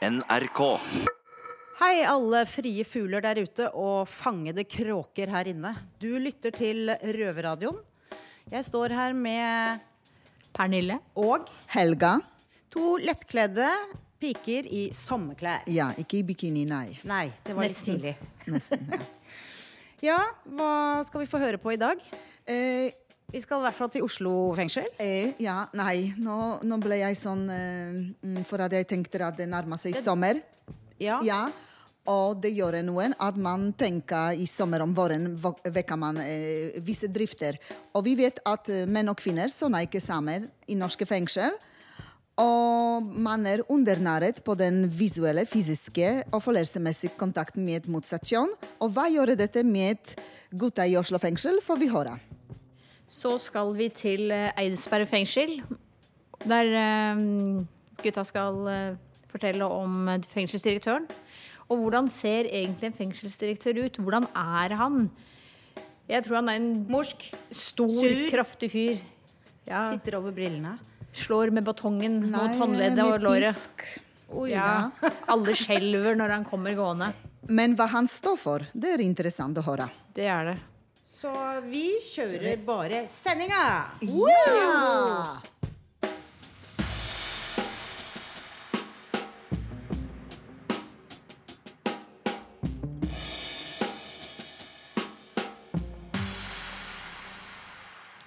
NRK. Hei, alle frie fugler der ute og fangede kråker her inne. Du lytter til Røverradioen. Jeg står her med Pernille. og Helga? to lettkledde piker i sommerklær. Ja, ikke i bikini, nei. Nei, det var litt tidlig. Nesten. Ja. Ja, hva skal vi få høre på i dag? Eh, Vi skal i hvert fall til Oslo fengsel. eh, ja, nei, nå, nå ble jeg sånn eh, mm, For at jeg tenkte at det nærmer seg sommer. Ja. Ja, og det gjør noen at man tenker i sommer om våren vekker man eh, visse drifter. Og vi vet at eh, menn og kvinner sånn er ikke sammen i norske fengsel. Og man er undernæret på den visuelle, fysiske og følelsesmessige kontakten med motsatt kjønn. Og hva gjør dette med gutta i Oslo fengsel, får vi høre. Så skal vi til eh, Eidsberg fengsel, der eh, gutta skal eh, fortelle om fengselsdirektøren. Og hvordan ser egentlig en fengselsdirektør ut? Hvordan er han? Jeg tror han er en Morsk. stor, Sur. kraftig fyr. Ja, Titter over brillene. slår med batongen mot håndleddet og låret. pisk. Oi, Ja, alle skjelver når han kommer gående. Men hva han står for, det er interessant å høre. Det er det. Så vi kjører bare sendinga! Ja!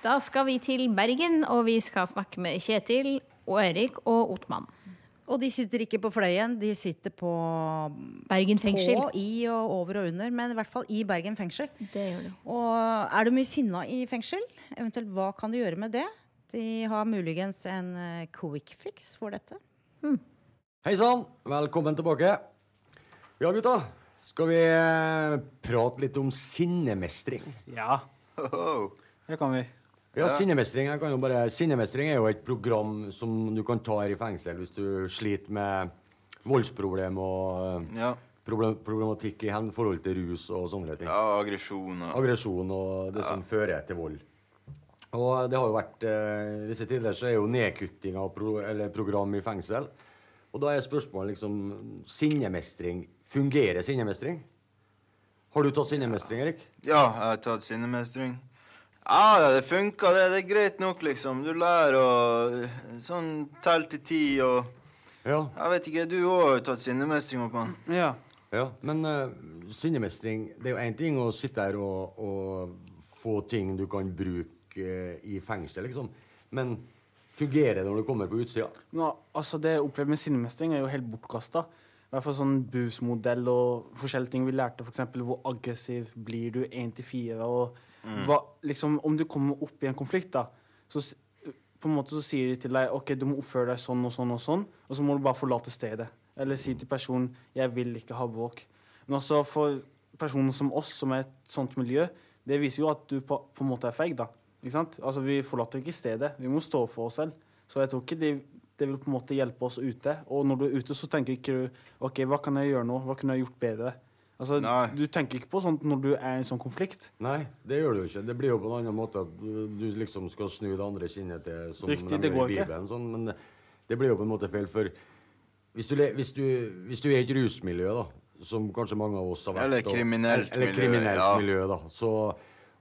Da skal vi til Bergen, og vi skal snakke med Kjetil og Erik og Otman. Og de sitter ikke på Fløyen, de sitter på Bergen fengsel. På, i og over og under, men i hvert fall i Bergen fengsel. Det gjør det. Og er du mye sinna i fengsel? Eventuelt hva kan du gjøre med det? De har muligens en eh, quick fix for dette. Hei sann, velkommen tilbake. Ja, gutta. Skal vi eh, prate litt om sinnemestring? Ja, det kan vi. Ja, sinnemestring jeg kan jo bare, sinnemestring er jo et program som du kan ta her i fengsel hvis du sliter med voldsproblem og eh, Ja. problem, problematikk i forhold til rus og sånne ting. Ja, aggresjon og Aggresjon og det som fører til vold. Og det har jo vært eh, disse tider så er jo nedkutting av pro, eller program i fengsel. Og da er spørsmålet liksom Sinnemestring. Fungerer sinnemestring? Har du tatt sinnemestring, Erik? Ja, jeg har tatt sinnemestring. Ja, det funka, det. Det er greit nok, liksom. Du lærer å Sånn telle til ti og Ja. Jeg vet ikke, du òg har tatt sinnemestring, opp Oppmann. Ja. ja. Men uh, sinnemestring Det er jo én ting å sitte her og, og få ting du kan bruke uh, i fengsel, liksom. Men fungerer det når du kommer på utsida? Ja, altså Det jeg opplever med sinnemestring, er jo helt bortkasta. I hvert fall sånn BUS-modell og forskjellige ting vi lærte. F.eks. hvor aggressiv blir du 1 til 4. Og hva, liksom, om du kommer opp i en konflikt, da, så på en måte så sier de til deg ok, du må oppføre deg sånn og sånn og sånn, og så må du bare forlate stedet. Eller si til personen 'jeg vil ikke ha bråk'. Men også for personer som oss, som er et sånt miljø, det viser jo at du på, på en måte er feig? Altså, Vi forlater ikke stedet. Vi må stå for oss selv. Så jeg tror ikke det, det vil på en måte hjelpe oss ute. Og når du er ute, så tenker ikke du OK, hva kan jeg gjøre nå? Hva kunne jeg gjort bedre? Altså, Nei. Du tenker ikke på sånt når du er i en sånn konflikt. Nei, det gjør du ikke. Det blir jo på en annen måte at du, liksom skal snu det andre kinnet til som Riktig, det går ikke. Sånn, men det, blir jo på en måte feil. For hvis du, hvis du, hvis du er i et rusmiljø, da, som kanskje mange av oss har vært Eller og- kriminelt eller, kriminelt miljø, ja. miljø, da, så,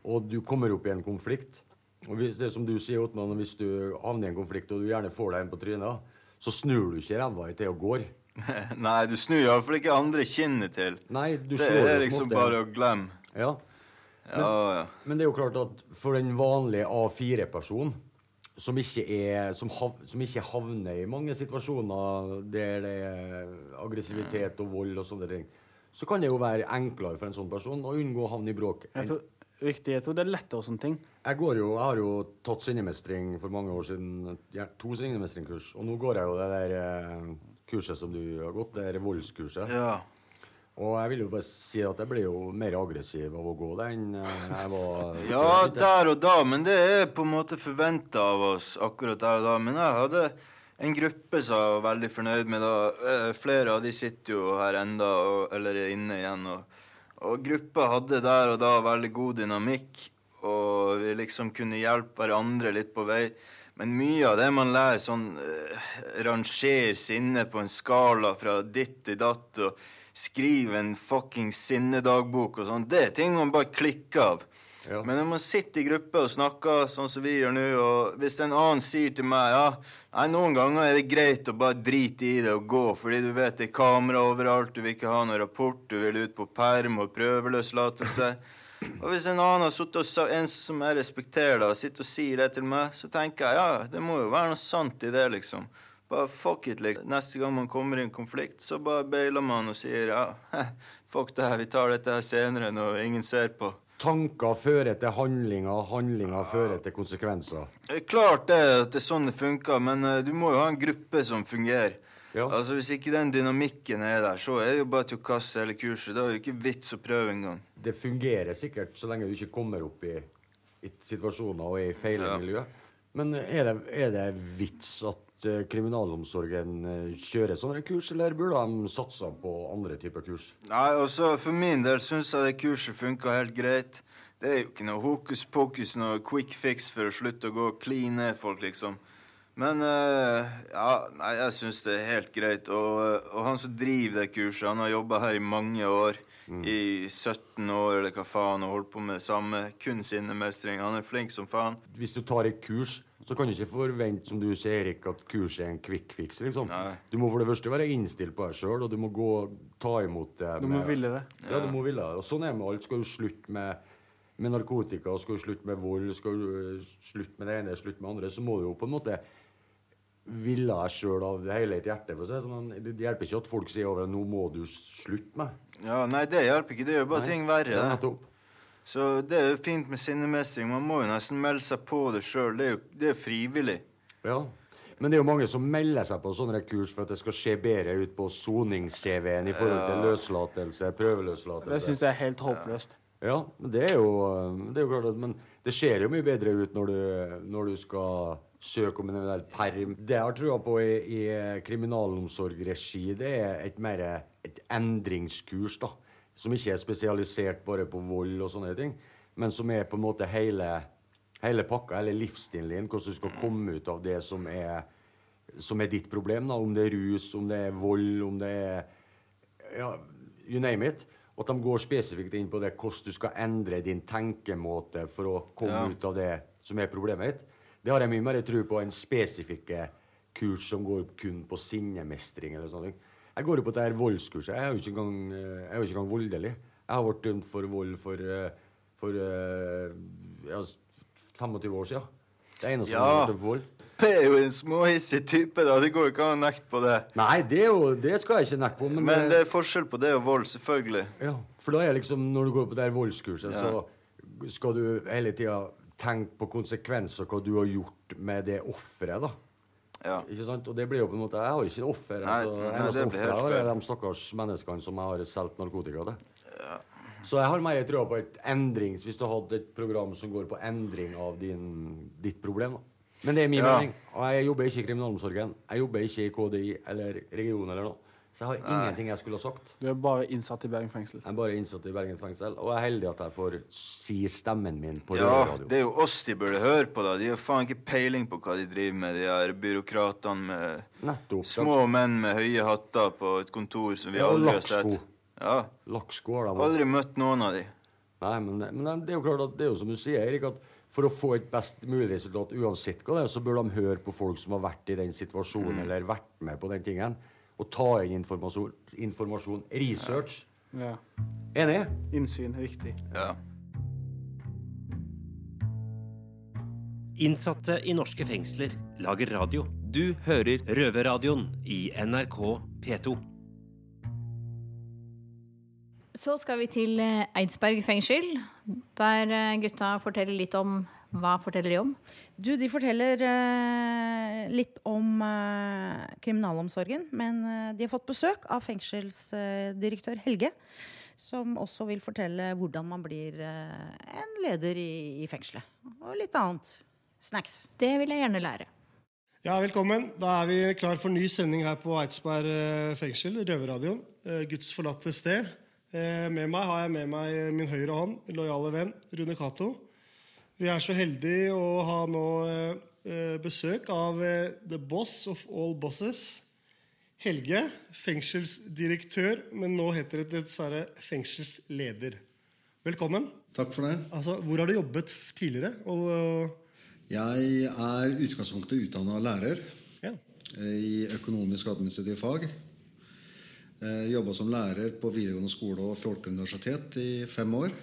og du kommer opp i en konflikt og hvis, Det som du sier, Otman, hvis du havner i en konflikt og du gjerne får deg en på trynet, så snur du ikke ræva i til og går. Nei, du snur iallfall ikke andre kinnet til. Nei, du Det slår jo er liksom bare å glemme. Ja. Ja, ja. Men det er jo klart at for den vanlige A4-person som ikke, er, som, hav, som ikke havner i mange situasjoner der det er aggressivitet og vold og sånne ting, så kan det jo være enklere for en sånn person å unngå å havne i bråk. Jeg tror, riktig, jeg tror det er lettere og sånne ting. Jeg, går jo, jeg har jo tatt sinnemestring for mange år siden, to sinnemestringskurs, og nå går jeg jo det der eh, kurset som du har gått, det der voldskurset. ja. Og jeg vil jo bare si at jeg ble jo mer aggressiv av å gå det enn eh, jeg var Ja, der og da, men det er på en måte forventa av oss akkurat der og da. Men jeg hadde en gruppe som jeg var veldig fornøyd med da. Eh, Flere av de sitter jo her enda, og, eller er inne igjen. Og, og gruppa hadde der og da veldig god dynamikk, og vi liksom kunne hjelpe hverandre litt på vei. Men mye av det man lærer, sånn uh, ranger sinne på en skala fra ditt til datt, og skrive en fucking sinnedagbok og sånn, det er ting man bare klikker av. Ja. Men når man sitter i gruppe og snakker sånn som vi gjør nå, og hvis en annen sier til meg ja, nei, noen ganger er det greit å bare drite i det og gå, fordi du vet det er kamera overalt, du vil ikke ha noen rapport, du vil ut på perm og prøveløslatelse. Og hvis en annen har sittet og sa, en som jeg respekterer, da, sitter og sier det til meg, så tenker jeg ja, det må jo være noe sant i det, liksom. Bare fuck it, liksom. Neste gang man kommer i en konflikt, så bare bailer man og sier ja, fuck det her, vi tar dette her senere når ingen ser på. Tanker fører til handlinger, handlinger fører til konsekvenser. Er klart det, at det er sånn det funker, men uh, du må jo ha en gruppe som fungerer. Ja. Altså Hvis ikke den dynamikken er der, så er det jo bare til å kaste hele kurset. Det er jo ikke vits å prøve engang. Det fungerer sikkert så lenge du ikke kommer opp i, i situasjoner og er i feil Ja. miljø. Men er det, er det vits at uh, kriminalomsorgen uh, kjører sånne kurs, eller burde de satsa på andre typer kurs? Nei, altså For min del syns jeg det kurset funka helt greit. Det er jo ikke noe hokus pokus, noe quick fix for å slutte å gå og kline folk, liksom. Men eh, ja, nei, jeg syns det er helt greit. Og, og han som driver det kurset, han har jobba her i mange år. I 17 år eller hva faen, og holdt på med det samme. Kun sinnemestring. Han er flink som faen. Hvis du tar et kurs, så kan du ikke forvente, som du sier, Erik, at kurset er en quick fix. liksom. Nei. Du må for det første være innstilt på deg sjøl, og du må gå ta imot det. Du må med- ville det. Ja, du må ville det. Og sånn er det med alt. Skal du slutte med, med narkotika, skal du slutte med vold, skal du øh, slutte med det ene, slutte med det andre, så må du jo på en måte ville jeg sjøl av hele et hjerte. For å si sånn. Det hjelper ikke at folk sier over 'nå må du slutte med'. Ja, Nei, det hjelper ikke. Det gjør bare Nei, ting verre. Det er nettopp. Så det er jo fint med sinnemestring. Man må jo nesten melde seg på det sjøl. Det er jo det er frivillig. Ja. Men det er jo mange som melder seg på sånne kurs for at det skal se bedre ut på sonings-CV-en i forhold til løslatelse, prøveløslatelse. Det syns jeg er helt håpløst. Ja, men det er jo, det er jo klart at Men det ser jo mye bedre ut når du, når du skal søke om en eventuell perm. Det jeg har trua på i, i kriminalomsorgregi, det er et mer et endringskurs, da. Som ikke er spesialisert bare på vold og sånne ting, men som er på en måte hele, hele pakka, hele livsstilen din. Hvordan du skal komme ut av det som er, som er ditt problem. da, Om det er rus, om det er vold, om det er ja, you name it. At de går spesifikt inn på det hvordan du skal endre din tenkemåte for å komme Ja. ut av det som er problemet ditt. Det har jeg mye mer tro på enn spesifikke kurs som går kun på sinnemestring eller sånne ting. Jeg går jo på det her voldskurset. Jeg er jo ikke engang, eh, jeg er jo ikke engang voldelig. Jeg har vært dømt for vold for, eh, for eh, ja, 25 år siden. Det er eneste som Ja. har vært vold. P er jo en småhissig type, da. Det går jo ikke an å nekte på det. Nei, det, jo, det skal jeg ikke nekte på. Men, Men det er forskjell på det og vold, selvfølgelig. Ja, for da er liksom, når du går på det her voldskurset, Ja. så skal du hele tida tenke på konsekvenser, hva du har gjort med det offeret, da. Ja. Ikke sant? Og det blir jo på en måte Jeg har ikke offer. Nei, Altså, eneste offeret har, er de stakkars menneskene som jeg har solgt narkotika til. Så jeg har mer trua på et endrings... Hvis du hadde et program som går på endring av din, ditt problem, da. Men det er min Ja. mening. Og jeg jobber ikke i kriminalomsorgen. Jeg jobber ikke i KDI eller region eller noe. Så jeg har ingenting jeg skulle ha sagt. Du er bare innsatt i Bergen fengsel. Jeg er bare innsatt i Bergen fengsel, og jeg er heldig at jeg får si stemmen min på Ja, radio. det er jo oss de burde høre på, da. De har faen ikke peiling på hva de driver med, de her byråkratene med Nettopp. små menn med høye hatter på et kontor som vi Ja, aldri har sett. Ja, Lakksko har de. aldri møtt noen av de. Nei, men, men det er jo klart at det er jo som du sier, Erik, at for å få et best mulig resultat uansett hva det er, så bør de høre på folk som har vært i den situasjonen, Mm. eller vært med på den tingen, og ta inn informasjon. informasjon. Research. Ja. Enig? Innsyn er viktig. Ja. Innsatte i norske fengsler lager radio. Du hører Røverradioen i NRK P2. Så skal vi til Eidsberg fengsel, der eh, gutta forteller litt om Hva forteller de om? Du, de forteller eh, litt om eh, kriminalomsorgen, men eh, de har fått besøk av fengselsdirektør Helge, som også vil fortelle hvordan man blir eh, en leder i, i fengselet. Og litt annet. Snacks. Det vil jeg gjerne lære. Ja, velkommen. Da er vi klar for ny sending her på Eidsberg eh, fengsel, Røverradioen. eh, Guds forlatte sted. Eh, Med meg har jeg med meg min høyre hånd, lojale venn Rune Cato. Vi er så heldige å ha nå eh, eh, besøk av eh, the boss of all bosses. Helge, fengselsdirektør, men nå heter det dessverre fengselsleder. Velkommen. Takk for det. Altså, hvor har du jobbet tidligere? Og, Jeg er utgangspunktet utdanna lærer ja. i økonomisk og administrative fag. Jobba som lærer på videregående skole og folkeuniversitet i fem år.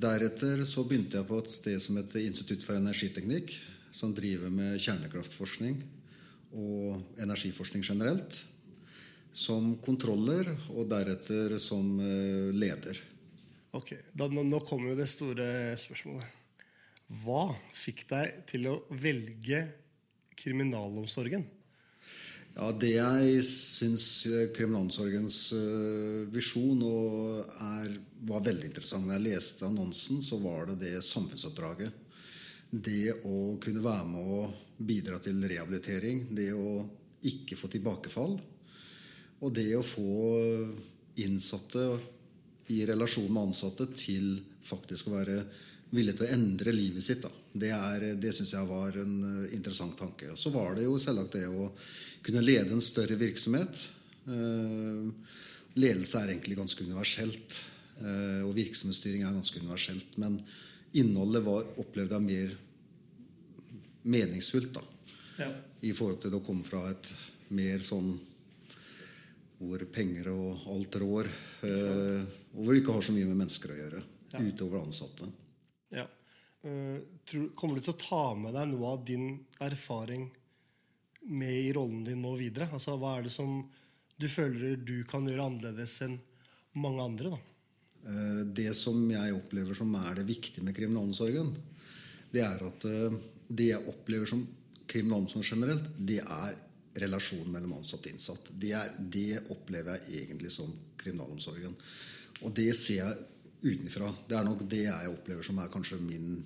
Deretter så begynte jeg på et sted som heter Institutt for energiteknikk, som driver med kjernekraftforskning og energiforskning generelt. Som kontroller, og deretter som eh, leder. Ok, da, nå, kommer jo det store spørsmålet. Hva fikk deg til å velge kriminalomsorgen? Ja, Det jeg syns eh, kriminalomsorgens eh, visjon er, var veldig interessant Når jeg leste annonsen, så var det det samfunnsoppdraget. Det å kunne være med å bidra til rehabilitering. Det å ikke få tilbakefall. Og det å få innsatte i relasjon med ansatte til faktisk å være villig til å endre livet sitt. Da. Det, er, det syns jeg var en eh, interessant tanke. Og så var det jo selvsagt det å kunne lede en større virksomhet. Eh, ledelse er egentlig ganske universelt. eh, og virksomhetsstyring er ganske universelt. Men innholdet var, opplevde jeg mer meningsfullt da, Ja. i forhold til det å komme fra et mer sånn hvor penger og alt rår. Eh, og hvor det ikke har så mye med mennesker å gjøre. Utover ansatte. Eh, kommer du til å ta med deg noe av din erfaring med i rollen din nå videre? Altså, Hva er det som du føler du kan gjøre annerledes enn mange andre? da? Eh, Det som jeg opplever som er det viktige med kriminalomsorgen, det er at eh, det jeg opplever som kriminalomsorg generelt, det er relasjonen mellom ansatt og innsatt. Det, er, det opplever jeg egentlig som kriminalomsorgen. Og det ser jeg utenfra. Det er nok det jeg opplever som er kanskje min,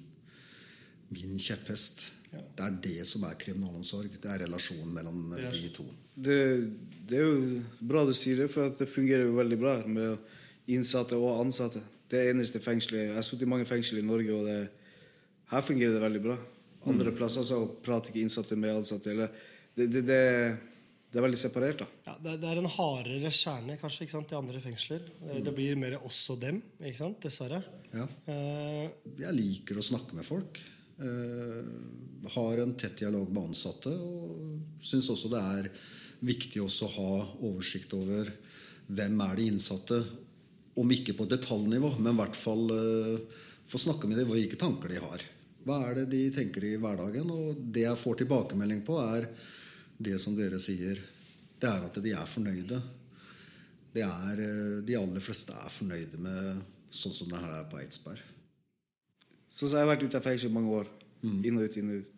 min kjepphest. Det er det som er kriminalomsorg. Det er relasjonen mellom de to. Det, det er jo bra du sier det, for at det fungerer jo veldig bra med innsatte og ansatte. Det er eneste fengselet Jeg har sittet i mange fengsel i Norge, og det, her fungerer det veldig bra. Andre plasser så prater ikke innsatte med ansatte. Eller, det, det, det, det er veldig separert, da. Ja, det, det er en hardere kjerne kanskje, ikke sant, i andre fengsler. Mm. Det blir mer oss og dem, ikke sant, dessverre. Ja. Uh, Jeg liker å snakke med folk. Uh, har en tett dialog med ansatte. Og syns også det er viktig også å ha oversikt over hvem er de innsatte. Om ikke på detaljnivå, men i hvert fall uh, få snakke med dem hvilke tanker de har. Hva er det de tenker i hverdagen? Og det jeg får tilbakemelding på, er det som dere sier. Det er at de er fornøyde. Det er, eh, de aller fleste er fornøyde med sånn som det her er på Eidsberg. Så, så har jeg vært ute av fengsel i mange år. Inn og ut, inn og ut.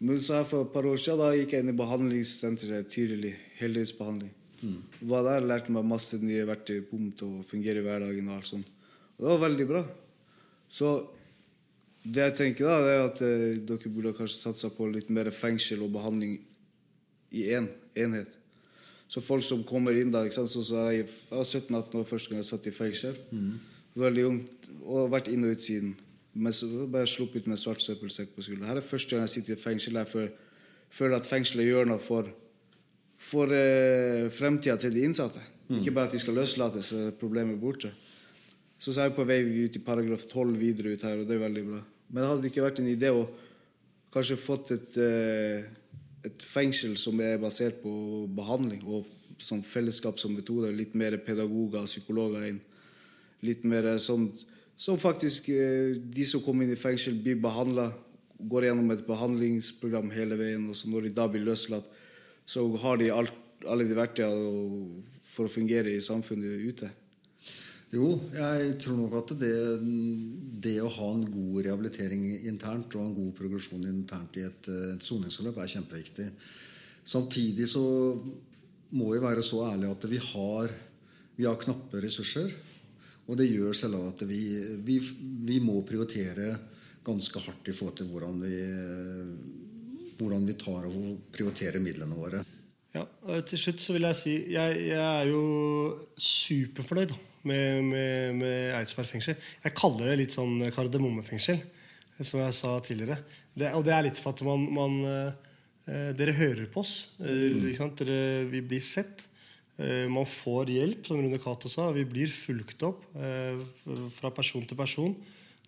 Men så her for et par år siden da gikk jeg inn i behandlingssenteret Tyrili. Heldøgnsbehandling. Var der, lærte meg masse nye verktøy om til å fungere i hverdagen. Og alt sånt. Og det var veldig bra. Så det jeg tenker da, det er at eh, dere burde kanskje satsa på litt mer fengsel og behandling i én en, enhet. Så folk som kommer inn da sant? Så, jeg, jeg var 17-18 år første gang jeg satt i fengsel. Veldig ung og vært inn og ut siden. Men så bare sluppet ut med svart søppelsekk på skulderen. Her er første gang jeg sitter i fengsel jeg føler, at fengselet gjør noe for, for eh, fremtida til de innsatte. Ikke bare at de skal løslates, så er problemet borte. Så er jeg på vei ut i paragraf 12 videre ut her, og det er veldig bra. Men det hadde ikke vært en idé å kanskje fått et, eh, et fengsel som er basert på behandling og sånn fellesskap som metode. Litt mer pedagoger og psykologer inn. Litt mer sånn som faktisk eh, de som kommer inn i fengsel, blir behandla. Går gjennom et behandlingsprogram hele veien. Og så når de da blir løslatt, så har de alt, alle de verktøyene for å fungere i samfunnet ute. Jo, jeg tror nok at det, det å ha en god rehabilitering internt og en god progresjon internt i et, et soningsforløp er kjempeviktig. Samtidig så må vi være så ærlige at vi har, vi har knappe ressurser. Og det gjør selv at vi, vi, vi må prioritere ganske hardt i forhold til hvordan vi, hvordan vi tar og prioriterer midlene våre. Ja, Til slutt så vil jeg si jeg, jeg er jo superfornøyd med, med, med Eidsberg fengsel. Jeg kaller det litt sånn kardemommefengsel, som jeg sa tidligere. Det, og det er litt for at man, man eh, Dere hører på oss. eh, sant? Dere, vi blir sett. Eh, man får hjelp, som Rune Cato sa. Vi blir fulgt opp eh, fra person til person.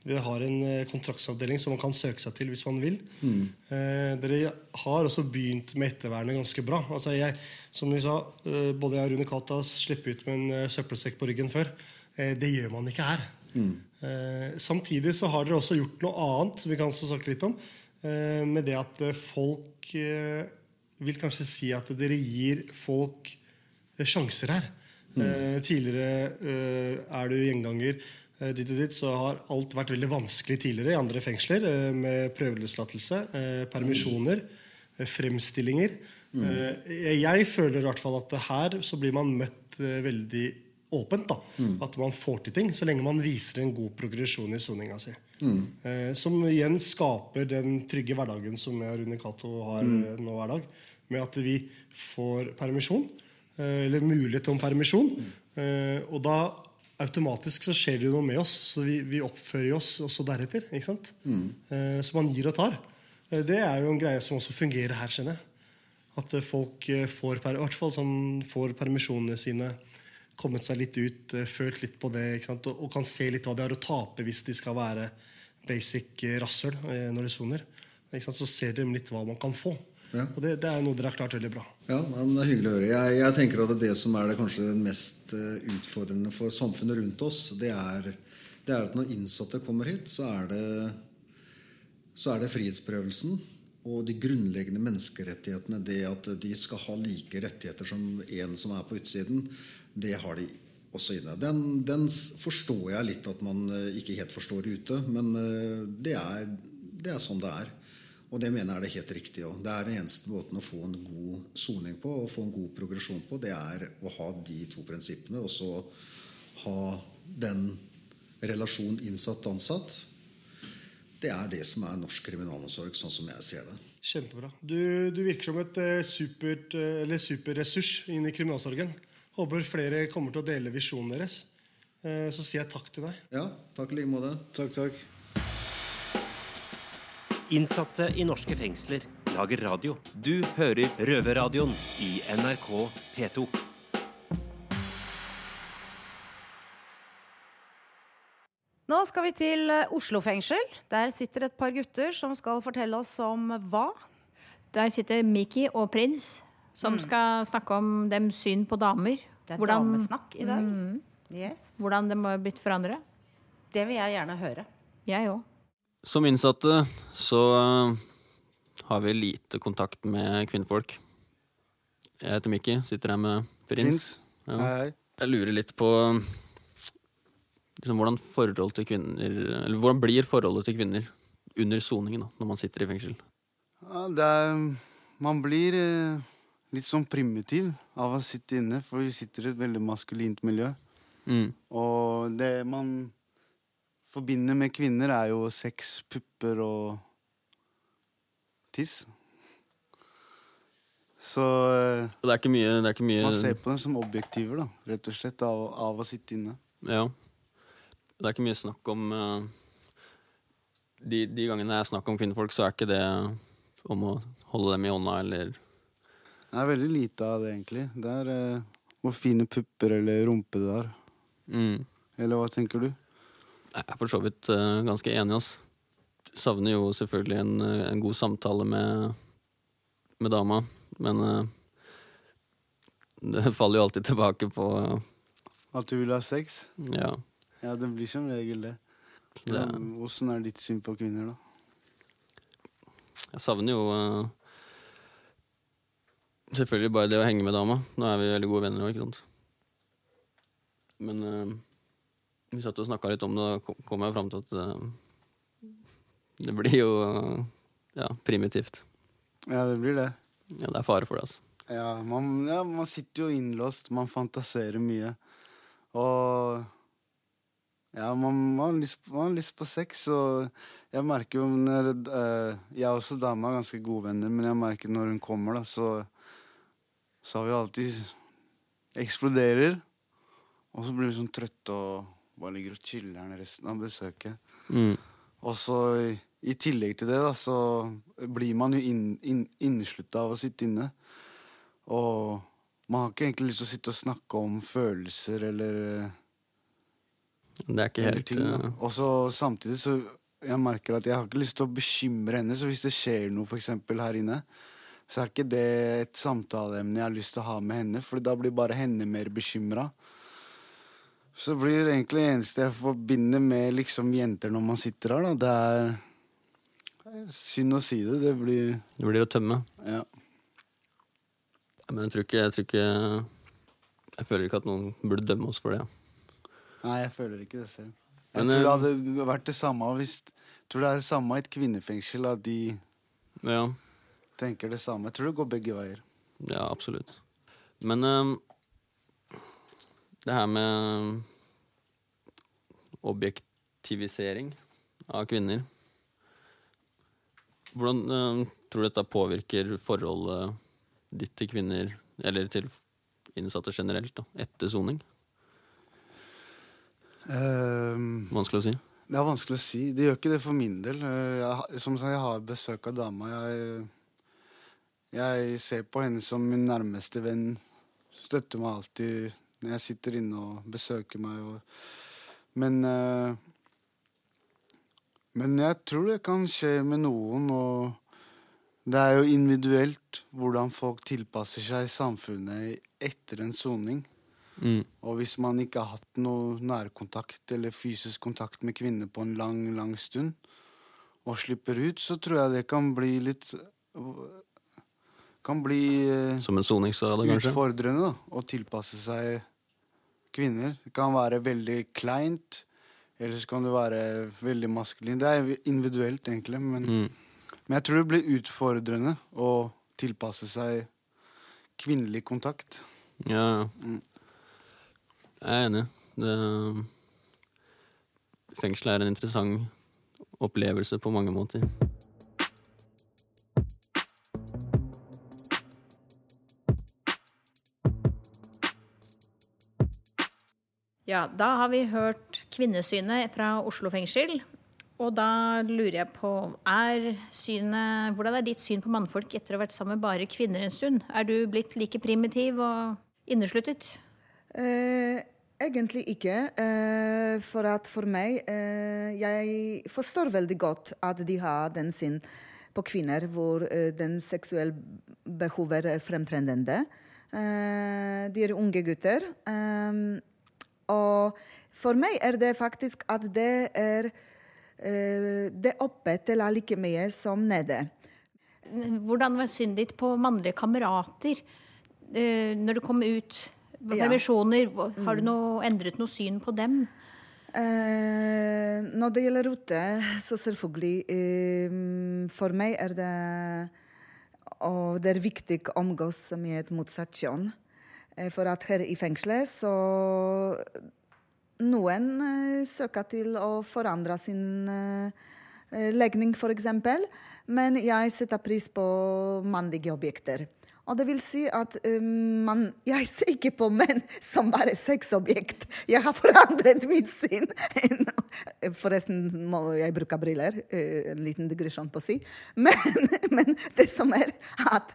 Vi har en eh, kontraktsavdeling som man kan søke seg til hvis man vil. Eh, dere har også begynt med ettervernet ganske bra. Altså jeg, som vi sa, eh, Både jeg og Rune Kata slipper ut med en eh, søppelsekk på ryggen før. Det gjør man ikke her. Mm. samtidig så har dere også gjort noe annet som vi kan også snakke litt om. Med det at folk vil kanskje si at dere gir folk sjanser her. Mm. tidligere er du gjenganger eh, ditt og dit, så har alt vært veldig vanskelig tidligere i andre fengsler. eh, med prøveløslatelse, eh, permisjoner, fremstillinger. Mm. jeg føler i hvert fall at her så blir man møtt veldig åpent. da, At man får til ting, så lenge man viser en god progresjon i soninga si. Mm. som igjen skaper den trygge hverdagen som jeg og Rune Cato har eh, nå hver dag. Med at vi får permisjon, eller mulighet om permisjon. Eh, og da automatisk så skjer det jo noe med oss, så vi, vi oppfører oss også deretter. ikke sant? Eh, så man gir og tar. Eh, det er jo en greie som også fungerer her, kjenner jeg. At eh, folk eh, får, per, i hvert fall sånn, får permisjonene sine, kommet seg litt ut, følt litt på det, ikke sant? Og, og kan se litt hva de har å tape hvis de skal være basic rasshøl når de soner. Ikke sant? Så ser de litt hva man kan få. Ja. Og det, det er noe dere har klart veldig bra. Ja, men Det er hyggelig å høre. Jeg, jeg tenker at det som er det kanskje mest eh, utfordrende for samfunnet rundt oss, det er, det er at når innsatte kommer hit, så er det, så er det frihetsberøvelsen og de grunnleggende menneskerettighetene. Det at de skal ha like rettigheter som en som er på utsiden, det har de også inne. Den, den forstår jeg litt at man eh, ikke helt forstår ute, men eh, det er, det er sånn det er. Og det mener jeg er det helt riktig òg. Det er den eneste måten å få en god soning på og få en god progresjon på, det er å ha de to prinsippene, og så ha den relasjonen innsatt-ansatt. Det er det som er norsk kriminalomsorg, sånn som jeg ser det. Kjempebra. Du, du virker som et eh, supert, eh, eller superressurs inn i kriminalomsorgen. Håper flere kommer til å dele visjonen deres. Eh, så sier jeg takk til deg. Ja, takk i like måte. Takk, takk. Innsatte i norske fengsler lager radio. Du hører Røverradioen i NRK P2. Nå skal vi til eh, Oslo fengsel. Der sitter et par gutter som skal fortelle oss om hva. Der sitter Miki og Prins, som skal snakke om dems syn på damer. Det er Hvordan- damesnakk i dag. Yes. Hvordan de har blitt forandret. Det vil jeg gjerne høre. Jeg òg. Som innsatte så eh, har vi lite kontakt med kvinnfolk. Jeg heter Mikki, sitter her med Prins. Ja. Hei, hei. Jeg lurer litt på liksom, hvordan forhold til kvinner Eller hvordan blir forholdet til kvinner under soningen da, når man sitter i fengsel? Ja, det er Man blir eh, litt sånn primitiv av å sitte inne, for vi sitter i et veldig maskulint miljø. Mm. Og det man forbinder med kvinner, er jo sex, pupper og tiss. Så eh, det er mye, det er ikke mye man ser på dem som objektiver, da, rett og slett, av, av å sitte inne. Ja. Det er ikke mye snakk om uh, de, de gangene det er snakk om kvinnfolk, så er ikke det om å holde dem i hånda eller Det er veldig lite av det, egentlig. Det er uh, hvor fine pupper eller rumpe du har. mm. Eller hva tenker du? Jeg er for så vidt eh, ganske enig, ass. Savner jo selvfølgelig en, eh, en god samtale med, med dama, men eh, det faller jo alltid tilbake på At du vil ha sex? Ja. Ja, det blir som regel det. Åssen er ditt syn på kvinner, da? Jeg savner jo uh, selvfølgelig bare det å henge med dama. Nå er vi veldig gode venner òg, ikke sant. Men eh, vi satt og snakka litt om det, og kom- jeg fram til at uh, det blir jo uh, ja, primitivt. Ja, det blir det. Ja, det er fare for det, altså. Ja man, ja, man sitter jo innlåst, man fantaserer mye. Og ja, man, man, har lyst, man har lyst på sex, og jeg merker jo når uh, Jeg og også dama er ganske gode venner, men jeg merker når hun kommer, da, så Så har vi alltid Eksploderer. Og så blir vi sånn trøtte og bare ligger og chiller'n resten av besøket. Mm. Og så i tillegg til det, da, så blir man jo inn, inn, av å sitte inne. Og man har ikke egentlig lyst til å sitte og snakke om følelser eller Det er ikke helt ting, da. eh, Og så samtidig så jeg merker at jeg har ikke lyst til å bekymre henne. Så hvis det skjer noe for eksempel her inne, så er ikke det et samtaleemne jeg har lyst til å ha med henne, for da blir bare henne mer bekymra. Så blir det egentlig det eneste jeg forbinder med liksom jenter når man sitter her, da, det er Synd å si det. Det blir Det blir å tømme. Ja. Men jeg tror ikke Jeg, tror ikke, jeg føler ikke at noen burde dømme oss for det. Nei, jeg føler ikke det selv. Jeg Men, tror det eh, hadde vært det samme hvis tror det er det samme i et kvinnefengsel, at de Ja, tenker det samme. Jeg tror det går begge veier. ja absolutt. Men eh, det her med objektivisering av kvinner Hvordan eh, tror du dette påvirker forholdet ditt til kvinner, eller til innsatte generelt, da, etter soning? Um, Vanskelig å si. Det er vanskelig å si. Det gjør ikke det for min del. Eh, Jeg, som sagt, jeg har besøk av dama. Jeg, jeg ser på henne som min nærmeste venn. Støtter meg alltid når jeg sitter inne og besøker meg. Og, men eh, Men jeg tror det kan skje med noen, og det er jo individuelt hvordan folk tilpasser seg samfunnet etter en soning. Mm. Og hvis man ikke har hatt noe nærkontakt eller fysisk kontakt med kvinner på en lang, lang stund, og slipper ut, så tror jeg det kan bli litt Kan bli eh, Som en soningsskade, kanskje? utfordrende da, å tilpasse seg kvinner. Det kan være veldig kleint, eller så kan det være veldig maskulin. Det er individuelt, egentlig, men, Mm. men jeg tror det blir utfordrende å tilpasse seg kvinnelig kontakt. Ja, ja. Mm. Jeg er enig. Det, fengselet er en interessant opplevelse på mange måter. Ja, da har vi hørt kvinnesynet fra Oslo fengsel. Og da lurer jeg på, er synet, hvordan er ditt syn på mannfolk etter å ha vært sammen med bare kvinner en stund? Er du blitt like primitiv og innesluttet? Eh, egentlig ikke. Eh, for at for meg eh, Jeg forstår veldig godt at de har den syn på kvinner hvor eh, den seksuelle behovet er fremtredende. Eh, de er unge gutter. Og for meg er det faktisk at det er eh, Det oppe teller like mye som nede. Hvordan var synet ditt på mannlige kamerater eh, når du kom ut? Permisjoner, har du noe, endret noe syn på dem? Eh, når det gjelder rute, så selvfølgelig eh, For meg er det Og det er viktig å omgås med et motsatt kjønn. Eh, for at her i fengselet så Noen eh, søker til å forandre sin eh, legning, f.eks. Men jeg setter pris på mannlige objekter. Og det vil si at um, man, jeg ser ikke på menn som bare sexobjekt. Jeg har forandret mitt syn. Forresten må jeg bruke briller. En liten digresjon på å si. Men, men det som er at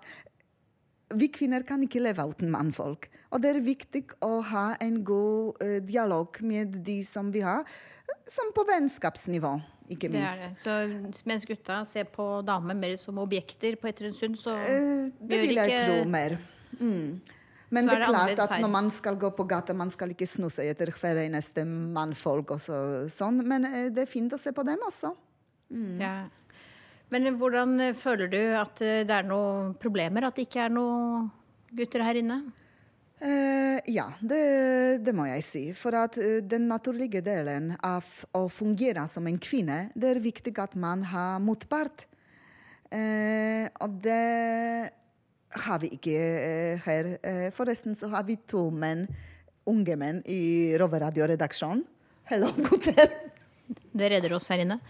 vi kvinner kan ikke leve uten mannfolk. Og det er viktig å ha en god uh, dialog med de som vi har, som på vennskapsnivå, ikke Det er minst. det. Så mens gutta ser på damer mer som objekter på etter en stund, så uh, det vil jeg ikke- tro mer. Mm. Men det er er klart at når man skal gå på gata, man skal ikke snu seg etter hver eneste mannfolk og så, sånn. Men uh, det er fint å se på dem også. Mm. Ja. Men hvordan eh, føler du at eh, det er noen problemer? At det ikke er noen gutter her inne? Eh, ja, det, det må jeg si. For at eh, den naturlige delen av å fungere som en kvinne, det er viktig at man har motpart. Eh, og det har vi ikke eh, her. Forresten så har vi to menn, unge menn, i Roveradioredaksjonen. Hello, gutter! Det redder oss her inne.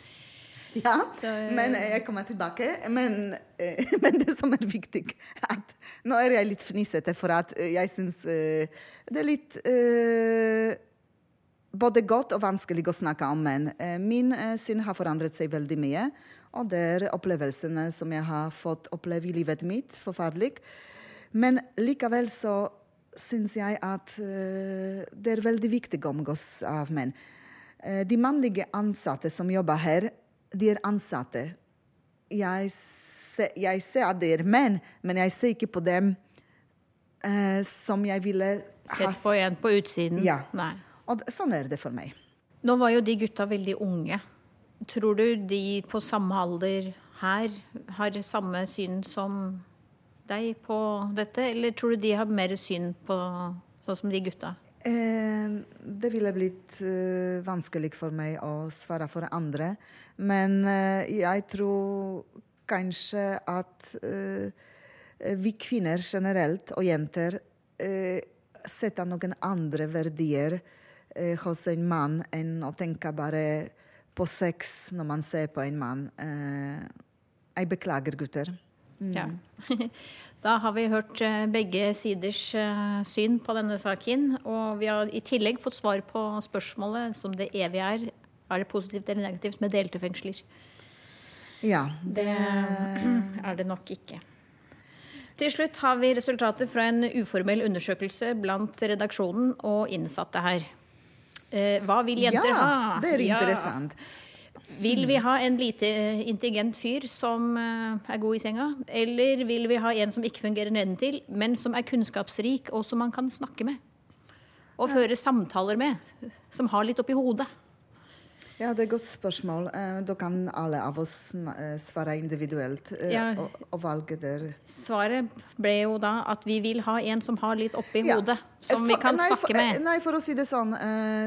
Ja, Så, eh, men jeg kommer tilbake. Men, eh, men det som er viktig at Nå er jeg litt fnisete, for at eh, jeg syns eh, det er litt eh, både godt og vanskelig å snakke om menn. Eh, Min eh, syn har forandret seg veldig mye. Og det er opplevelsene som jeg har fått oppleve i livet mitt. Forferdelig. Men likevel så syns jeg at eh, det er veldig viktig å omgås av menn. Eh, de mannlige ansatte som jobber her, de er ansatte. Jeg, ser, jeg ser at det er menn, men jeg ser ikke på dem eh, som jeg ville ha Sett på en på utsiden. Ja. Nei. Og sånn er det for meg. Nå var jo de gutta veldig unge. Tror du de på samme alder her har samme syn som deg på dette, eller tror du de har mer syn på sånn som de gutta? Eh, det ville blitt eh, vanskelig for meg å svare for andre. Men eh, jeg tror kanskje at vi kvinner generelt, og jenter, setter noen andre verdier hos en mann enn å tenke bare på sex når man ser på en mann. Jeg beklager, gutter. Mm. Ja. Da har vi hørt eh, begge siders eh, syn på denne saken. Og vi har i tillegg fått svar på spørsmålet som det evige er. Er det positivt eller negativt med delte fengsler? Ja, Det er det nok ikke. Til slutt har vi resultater fra en uformell undersøkelse blant redaksjonen og innsatte her. Eh, Hva vil jenter ja, ha? det er Ja. Vil vi ha en lite intelligent fyr som eh, er god i senga? Eller vil vi ha en som ikke fungerer nedentil, men som er kunnskapsrik, og som man kan snakke med? Og føre samtaler med, som har litt oppi hodet. Ja, det er et godt spørsmål. Eh, Da kan alle av oss eh, svare individuelt eh, Ja. og, og valge der. Svaret ble jo da at vi vil ha en som har litt oppi Ja. hodet, som for, vi kan nei, snakke for, med. Nei, for å si det sånn,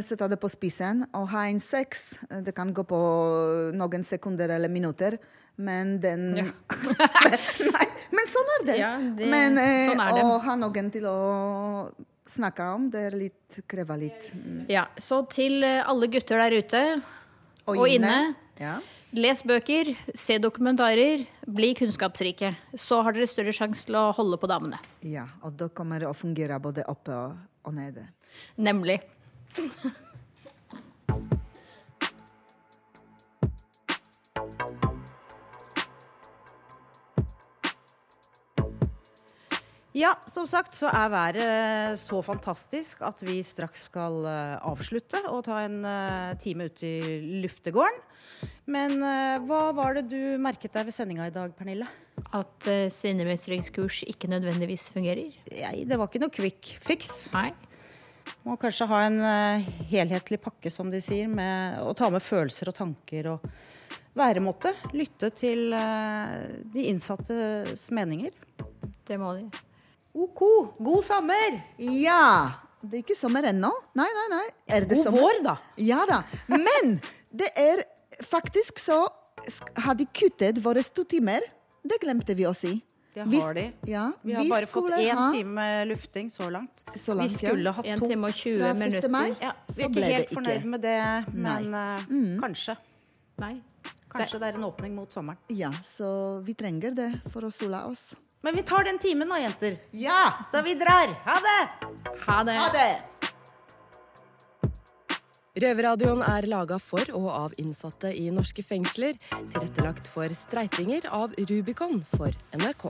sette det på spissen. og ha en sex, det kan gå på noen sekunder eller minutter. Men den men, Nei, men sånn er det. Ja, det- men sånn er det. å ha noen til å snakke om, det er litt, krever litt mm. Ja, Så til alle gutter der ute Og og, inne. Ja. Les bøker, se dokumentarer, bli kunnskapsrike. Så har dere større sjanse til å holde på damene. ja, og da kommer det å fungere både oppe og, og nede. Nemlig. Ja, som sagt så er været så fantastisk at vi straks skal eh, avslutte og ta en eh, time ut i luftegården. Men eh, hva var det du merket deg ved sendinga i dag, Pernille? At uh, sinnemestringskurs ikke nødvendigvis fungerer. Nei, det var ikke noe quick fix. Nei. Må kanskje ha en eh, helhetlig pakke, som de sier, med å ta med følelser og tanker og væremåte. Lytte til eh, de innsattes meninger. Det må de. OK, god sommer! Ja! Det er ikke sommer ennå. Nei, nei, nei. Er det God sommer? vår, da. Ja da. Men det er faktisk så Har de kuttet våre to timer? Det glemte vi å si. Det Vi har de. Ja, Vi har bare fått én ha- time lufting så langt. Så langt, vi skulle ja. hatt to. to. time og 20 Fra første minutter. mai? Ja, vi er ikke helt ikke. fornøyd med det, men uh, Mm. kanskje. Nei. Kanskje det er en åpning mot sommeren. Ja, så vi trenger det for å sole oss. Men vi tar den timen nå, jenter. Ja! Så vi drar. Ha det! Ha det. Ha det! Røverradioen er laga for og av innsatte i norske fengsler. Tilrettelagt for streitinger av Rubicon for NRK.